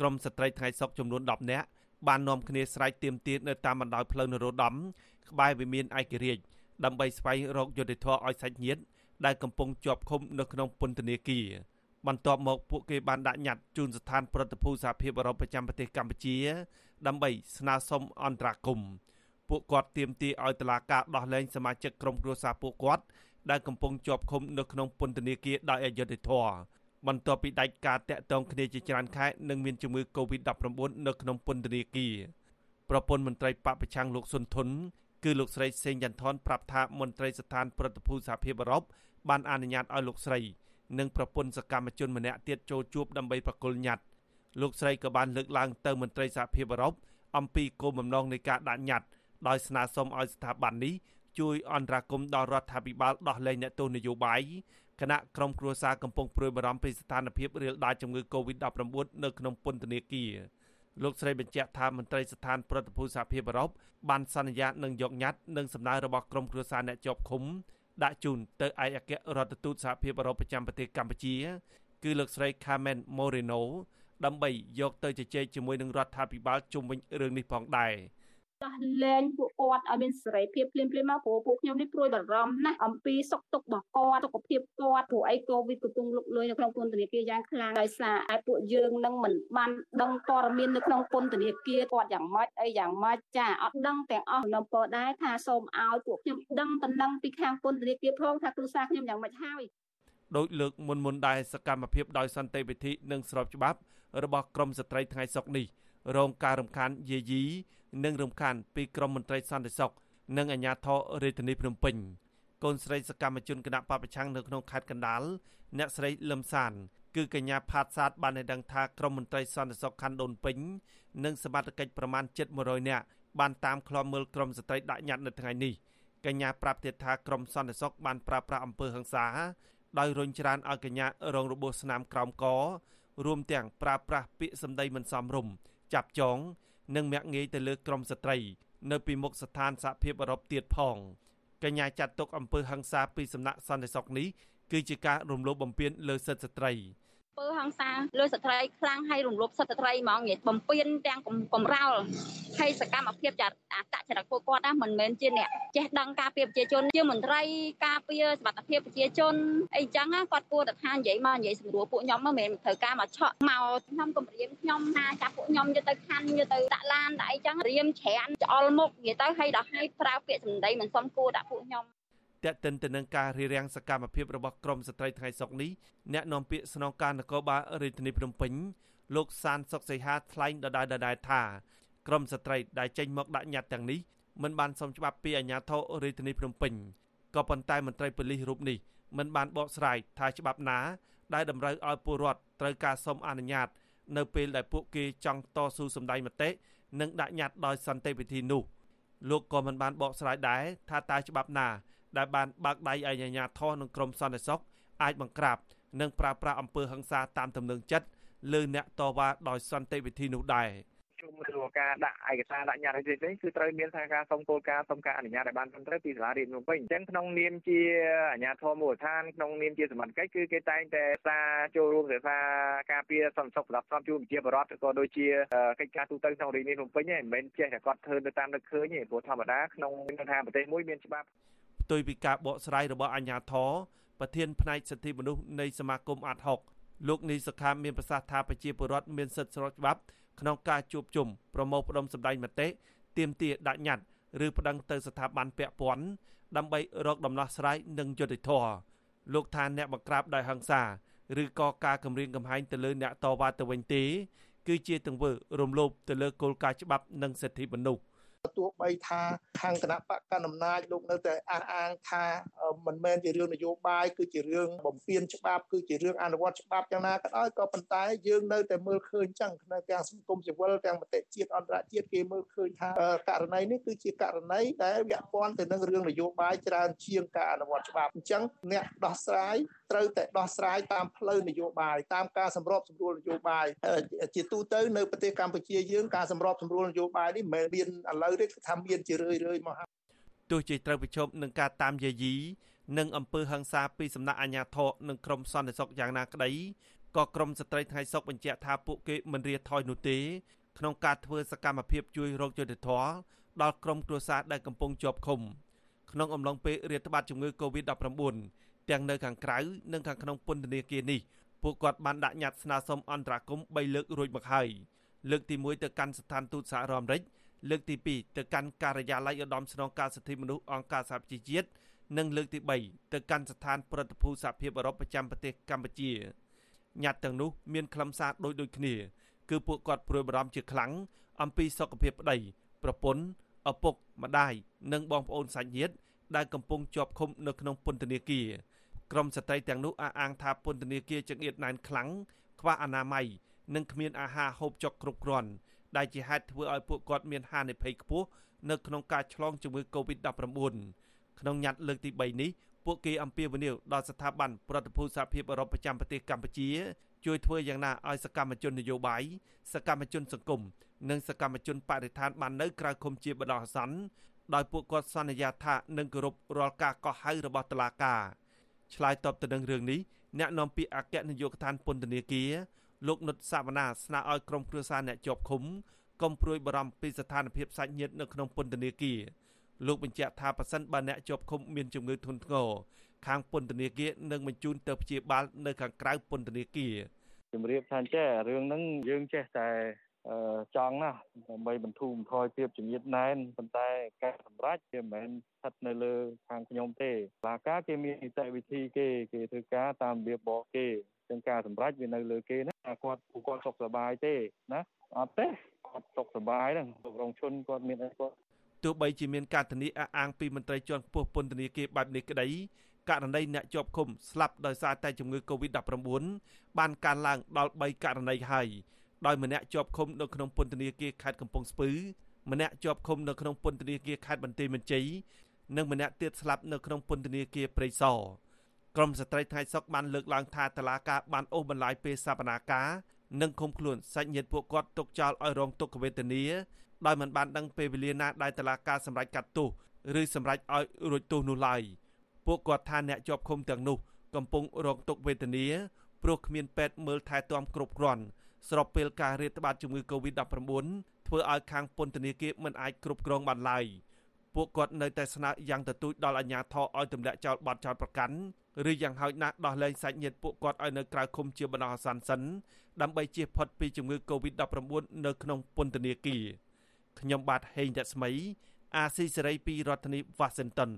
ក្រមស្ត្រីថ្ងៃសុកចំនួន10នាក់បាននាំគ្នាស្រែកទាមទារនៅតាមបណ្ដោយផ្លូវនរោត្តមក្បែរវិមានឯករាជ្យដើម្បីស្វែងរកយុត្តិធម៌ឲ្យសាច់ញាតិដែលកំពុងជាប់ឃុំនៅក្នុងពន្ធនាគារបន្ទាប់មកពួកគេបានដាក់ញត្តិជូនស្ថានប្រតិភូសហភាពអឺរ៉ុបប្រចាំប្រទេសកម្ពុជា ដើម្បីស្នើសុំអន្តរាគមន៍ពួកគាត់ទាមទារឲ្យតុលាការដោះលែងសមាជិកក្រុមគ្រួសារពួកគាត់ដែលកំពុងជាប់ឃុំនៅក្នុងពន្ធនាគារដោយអយុត្តិធម៌ បន្ទាប់ពីដាច់ការតាក់ទងគ្នាជាច្រើនខែនិងមានជំងឺ Covid-19 នៅក្នុងពន្ធនាគារប្រពន្ធមន្ត្រីបពប្រឆាំងលោកស៊ុនធុនគឺលោកស្រីសេងចន្ទថនប្រាប់ថាមន្ត្រីស្ថានប្រតិភូសហភាពអឺរ៉ុបបានអនុញ្ញាតឲ្យលោកស្រីនិងប្រពន្ធសកម្មជនម្នាក់ទៀតចូលជួបដើម្បីប្រគល់ញត្តិលោកស្រីក៏បានលើកឡើងទៅមន្ត្រីសហភាពអឺរ៉ុបអំពីគោលបំណងនៃការដាក់ញត្តិដោយស្នើសុំឲ្យស្ថាប័ននេះជួយអន្តរាគមន៍ដល់រដ្ឋាភិបាលដោះលែងអ្នកទោសនយោបាយ គណៈក្រុមគ្រួសារកំពុងព្រួយបារម្ភពីស្ថានភាពរាលដាលជំងឺ Covid-19 នៅក្នុងពន្ធនាគារលោកស្រីបញ្ជាក់ថាមន្ត្រីស្ថានប្រតិភូសហភាពអឺរ៉ុបបានសន្យានឹងយកញត្តិនិងសំណើរបស់ក្រុមគ្រួសារអ្នកជាប់ឃុំដាក់ជូនទៅឯកអគ្គរដ្ឋទូតសហភាពអឺរ៉ុបប្រចាំប្រទេសកម្ពុជា គឺលោកស្រី Carmen Moreno ដើម្បីយកទៅជជែកជាមួយនឹងរដ្ឋាភិបាលជុំវិញរឿងនេះផងដែរ។ ដោះលែងពួកគាត់ឲ្យមានសេរីភាពភ្លាមៗមកព្រោះពួកខ្ញុំនេះព្រួយបារម្ភណាស់អំពីសុខទុក្ខរបស់គាត់សុខភាពគាត់ព្រោះអីកូវីដកំពុងលុកលុយនៅក្នុងពន្ធនាគារយ៉ាងខ្លាំងដោយសារឯពួកយើងនឹងមិនបានដឹងព័ត៌មាននៅក្នុងពន្ធនាគារគាត់យ៉ាងម៉េចអីយ៉ាងម៉េចចាអត់ដឹងទាំងអស់នៅពរដែរថាសូមឲ្យពួកខ្ញុំដឹងតំណឹងពីខាងពន្ធនាគារផងថាគ្រួសារខ្ញុំយ៉ាងម៉េចហើយដោយលើកមុនមុនដែរសកម្មភាពដោយសន្តិវិធីនិងស្របច្បាប់របស់ក្រមស្ត្រីថ្ងៃសុកនេះ រងការរំខានយាយីនិងរំខានពីក្រមមន្ត្រីសន្តិសុខនិងអាជ្ញាធររាជធានីភ្នំពេញកូនស្រីសកម្មជនគណៈបពប្រឆាំងនៅក្នុងខេត្តកណ្ដាលអ្នកស្រីលឹមសានគឺកញ្ញាផាតសាទបានឲ្យដឹងថាក្រមមន្ត្រីសន្តិសុខខណ្ឌដូនពេញនិងសមត្ថកិច្ចប្រមាណជិត100នាក់បានតាមឃ្លាំមើលក្រមស្ត្រីដាក់ញត្តិនៅថ្ងៃនេះកញ្ញាប្រាប់ទៀតថាក្រមសន្តិសុខបានប្រើប្រាស់អំពើហិង្សាដោយរុញច្រានឲ្យកញ្ញារងរបួសស្នាមក្រោមក រួមទាំងប្រើប្រាស់ពាក្យសម្ដីមិនសមរម្យ ចាប់ចង និងមាក់ងាយទៅលើក្រមស្ត្រី នៅពីមុខស្ថានសហភាពអឺរ៉ុបទៀតផងកញ្ញាចាត់ទុកអំពើហិង្សាពីសំណាក់សន្តិសុខនេះគឺជាការរំលោភបំពានលើសិទ្ធិស្ត្រី ពើហ ংস ាលើស្ត្រីខ្លាំងហើយរំលោភសិទ្ធិស្ត្រីហ្មងនិយាយបំពេញទាំងកំរោលហើយសកម្មភាពចាអតចរិតពួកគាត់ណាមិនមែនជាអ្នកចេះដឹងការពារប្រជាជនជាមន្ត្រីការពារសមត្ថភាពប្រជាជនអីចឹងគាត់គួរតែថានិយាយមកនិយាយស្រួលពួកខ្ញុំមិនមែនត្រូវការមកឆក់មកខ្ញុំគំរាមខ្ញុំថាចាប់ពួកខ្ញុំយកទៅខណ្ឌយកទៅដាក់ឡានដាក់អីចឹងរៀមច្រានច្អល់មុខនិយាយទៅឲ្យដល់ឲ្យប្រើពាក្យសម្ដីមិនសមគួរដាក់ពួកខ្ញុំ តែកតិនទៅនឹងការរៀបរៀងសកម្មភាពរបស់ក្រមស្ត្រីថ្ងៃសុកនេះអ្នកនាំពាក្យស្នងការនគរបាលរាជធានីភ្នំពេញលោកសានសុកសីហាថ្លែងដដែលដដែលថាក្រមស្ត្រីដែលចេញមកដាក់ញត្តិទាំងនេះមិនបានសុំច្បាប់ពីអាជ្ញាធររាជធានីភ្នំពេញក៏ប៉ុន្តែមន្ត្រីប៉ូលីសរូបនេះមិនបានបកស្រាយថាច្បាប់ណា ដែលតម្រូវឲ្យពលរដ្ឋត្រូវការសុំអនុញ្ញាត នៅពេលដែលពួកគេចង់តស៊ូសម្ដែងមតិនិងដាក់ញត្តិដោយសន្តិវិធីនោះលោកក៏មិនបានបកស្រាយដែរថាតើច្បាប់ណា ដែលបានបើកដៃឲ្យអាជ្ញាធរនិងក្រមសន្តិសុខអាចបង្ក្រាបនិងប្រើប្រាស់អំពើហិង្សាតាមទំនឹងចិត្តលើអ្នកតវ៉ាដោយសន្តិវិធីនោះដែរ។ជុំឬការដាក់ឯកសារដាក់ញត្តិផ្សេងៗគឺត្រូវមានថាការសុំគោលការណ៍សុំការអនុញ្ញាតឲ្យបានត្រឹមត្រូវពីសាលារៀនភ្នំពេញអញ្ចឹងក្នុងនាមជាអាជ្ញាធរមូលដ្ឋានក្នុងនាមជាសមត្ថកិច្ចគឺគេតែងតែសារចូលរួមរក្សាការពារសន្តិសុខសម្រាប់ស្របជួបជាបរដ្ឋក៏ដូចជាកិច្ចការទូទៅក្នុងរាជធានីភ្នំពេញហ្នឹងមិនមែនចេះតែគាត់ធ្វើទៅតាមនឹកឃើញទេព្រោះធម្មតាក្នុងថាប្រទេសមួយមានច្បាប់ផ្ទុយពីការបកស្រាយរបស់អាជ្ញាធរប្រធានផ្នែកសិទ្ធិមនុស្សនៃសមាគមអាត់ហុកលោកនីសុខាមានប្រសាសន៍ថាប្រជាពលរដ្ឋមានសិទ្ធិស្របច្បាប់ក្នុងការជួបជុំប្រមូលផ្ដុំសម្ដែងមតិទាមទារដាក់ញត្តិឬប្តឹងទៅស្ថាប័នពាក់ព័ន្ធដើម្បីរកដំណោះស្រាយនិងយុត្តិធម៌លោកថាអ្នកបង្ក្រាបដោយហិង្សាឬក៏ការគំរាមកំហែងទៅលើអ្នកតវ៉ាទៅវិញទេគឺជាទង្វើរំលោភទៅលើគោលការណ៍ច្បាប់និងសិទ្ធិមនុស្ស ទោះបីថាខាងគណៈបកកណ្ដាលអំណាចលោកនៅតែអះអាងថាមិនមែនជារឿងនយោបាយគឺជារឿងបំពេញច្បាប់គឺជារឿងអនុវត្តច្បាប់យ៉ាងណាក៏ដោយក៏ប៉ុន្តែយើងនៅតែមើលឃើញចឹងនៅទាំងសង្គមស៊ីវិលទាំងមតិជាតិអន្តរជាតិគេមើលឃើញថាករណីនេះគឺជាករណីដែលវាក់ព័ន្ធទៅនឹងរឿងនយោបាយច្រើនជាងការអនុវត្តច្បាប់អញ្ចឹងអ្នកដោះស្រាយត្រូវតែដោះស្រាយតាមផ្លូវនយោបាយតាមការសម្របសម្រួលនយោបាយជាទូទៅនៅប្រទេសកម្ពុជាយើងការសម្របសម្រួលនយោបាយនេះមិនមែនមានឥឡូវទេគឺថាមានជារឿយរឿយមកហើយទោះជាត្រូវប្រឈមនឹងការតាមយាយីនិងអំពើហិង្សាពីសំណាក់អាជ្ញាធរនិងក្រមសន្តិសុខយ៉ាងណាក្តីក៏ក្រមស្ត្រីថ្ងៃសុកបញ្ជាក់ថាពួកគេមិនរៀថយនោះទេ ក្នុងការធ្វើសកម្មភាពជួយរកយុត្តិធម៌ដល់ក្រុមគ្រួសារដែលកំពុងជាប់ឃុំក្នុងអំឡុងពេលរាតត្បាតជំងឺ Covid-19 ទាំងនៅខាងក្រៅនិងខាងក្នុងពន្ធនាគារនេះពួកគាត់បានដាក់ញត្តិស្នើសុំអន្តរាគមន៍3លើករួចមកហើយលើកទី1ទៅកាន់ស្ថានទូតសហរដ្ឋអាមេរិក លើកទី2ទៅកាន់ការិយាល័យឧត្តមស្នងការសិទ្ធិមនុស្សអង្គការសហប្រជាជាតិនិងលើកទី3ទៅកាន់ស្ថានប្រតិភូសហភាពអឺរ៉ុបប្រចាំប្រទេសកម្ពុជាញត្តិទាំងនោះមានខ្លឹមសារដូចដូចគ្នា គឺពួកគាត់ព្រួយបារម្ភជាខ្លាំងអំពីសុខភាពប្តីប្រពន្ធឪពុកម្ដាយនិងបងប្អូនសាច់ញាតិដែលកំពុងជាប់ឃុំនៅក្នុងពន្ធនាគារក្រុមស្ត្រីទាំងនោះអះអាងថាពន្ធនាគារចង្អៀតណែនខ្លាំងខ្វះអនាម័យនិងគ្មានអាហារហូបចុកគ្រប់គ្រាន់ ដែលជាហេតុធ្វើឲ្យពួកគាត់មានហានិភ័យខ្ពស់នៅក្នុងការឆ្លងជំងឺ Covid-19 ក្នុងញត្តិលើកទី3នេះពួកគេអំពាវនាវដល់ស្ថាប័នប្រតិភូសហភាពអឺរ៉ុបប្រចាំប្រទេសកម្ពុជាជួយធ្វើយ៉ាងណាឲ្យសកម្មជននយោបាយសកម្មជនសង្គមនិងសកម្មជនបរិស្ថានបាននៅក្រៅឃុំជាបដោះអាសន្នដោយពួកគាត់សន្យាថានឹងគោរពរាល់ការកោះហៅរបស់តុលាការឆ្លើយតបទៅនឹងរឿងនេះអ្នកនាំពាក្យអគ្គនាយកដ្ឋានពន្ធនាគារ លោកនុតសាវណ្ណាស្នើឲ្យក្រុមគ្រួសារអ្នកជាប់ឃុំកុំព្រួយបារម្ភពីស្ថានភាពសាច់ញាតិនៅក្នុងពន្ធនាគារលោកបញ្ជាក់ថាប៉ះសិនបើអ្នកជាប់ឃុំមានជំងឺធ្ងន់ធ្ងរខាងពន្ធនាគារនឹងបញ្ជូនទៅព្យាបាលនៅខាងក្រៅពន្ធនាគារជំរាបថាចេះរឿងហ្នឹងយើងចេះតែចង់ណាស់ដើម្បីបន្ធូរបន្ថយភាពជំងឺណែនប៉ុន្តែការសម្រេចវាមិនមែនស្ថិតនៅលើខាងខ្ញុំទេសាលាការគេមាននីតិវិធីគេគេធ្វើការតាមរបៀបរបស់គេចឹងការសម្រេចវានៅលើគេណា គាត់ពួកគាត់សុខសប្បាយទេណាអត់ទេគាត់សុខសប្បាយហ្នឹងលោករងឈុនគាត់មានអីគាត់ទោះបីជាមានការធានាអះអាងពីមន្ត្រីជាន់ខ្ពស់ពន្ធនាគារបែបនេះក្តីករណីអ្នកជាប់ឃុំស្លាប់ដោយសារតែជំងឺ Covid-19 បានកើនឡើងដល់3ករណីហើយដោយម្នាក់ជាប់ឃុំនៅក្នុងពន្ធនាគារខេត្តកំពង់ស្ពឺម្នាក់ជាប់ឃុំនៅក្នុងពន្ធនាគារខេត្តបន្ទាយមានជ័យនិងម្នាក់ទៀតស្លាប់នៅក្នុងពន្ធនាគារព្រៃសរ ក្រមស្ត្រីថៃសុកបានលើកឡើងថាតឡាការបានអូសបន្លាយពេលសវនាការនិងឃុំខ្លួនសាច់ញាតិពួកគាត់ទុកចោលឲ្យរងទុក្ខវេទនាដោយមិនបានដឹងពេលវេលាណាដែលតឡាការសម្រេចកាត់ទោសឬសម្រេចឲ្យរួចទោសនោះឡើយពួកគាត់ថាអ្នកជាប់ឃុំទាំងនោះកំពុងរងទុក្ខវេទនាព្រោះគ្មានពេទ្យមើលថែទាំគ្រប់គ្រាន់ស្របពេលការរាតត្បាតជំងឺ Covid-19 ធ្វើឲ្យខាងពន្ធនាគារមិនអាចគ្រប់គ្រងបានឡើយពួកគាត់នៅតែស្នើយ៉ាងទទូចដល់អាជ្ញាធរឲ្យទម្លាក់ចោលបទចោលប្រកាន់ ឬយ៉ាងហោចណាស់ដោះលែងសាច់ញាតិពួកគាត់ឲ្យនៅក្រៅឃុំជាបណ្ដោះអាសន្នសិនដើម្បីជៀសផុតពីជំងឺ Covid-19 នៅក្នុងពន្ធនាគារខ្ញុំបាទហេងរស្មី អាស៊ីសេរីពីរដ្ឋធានី Washington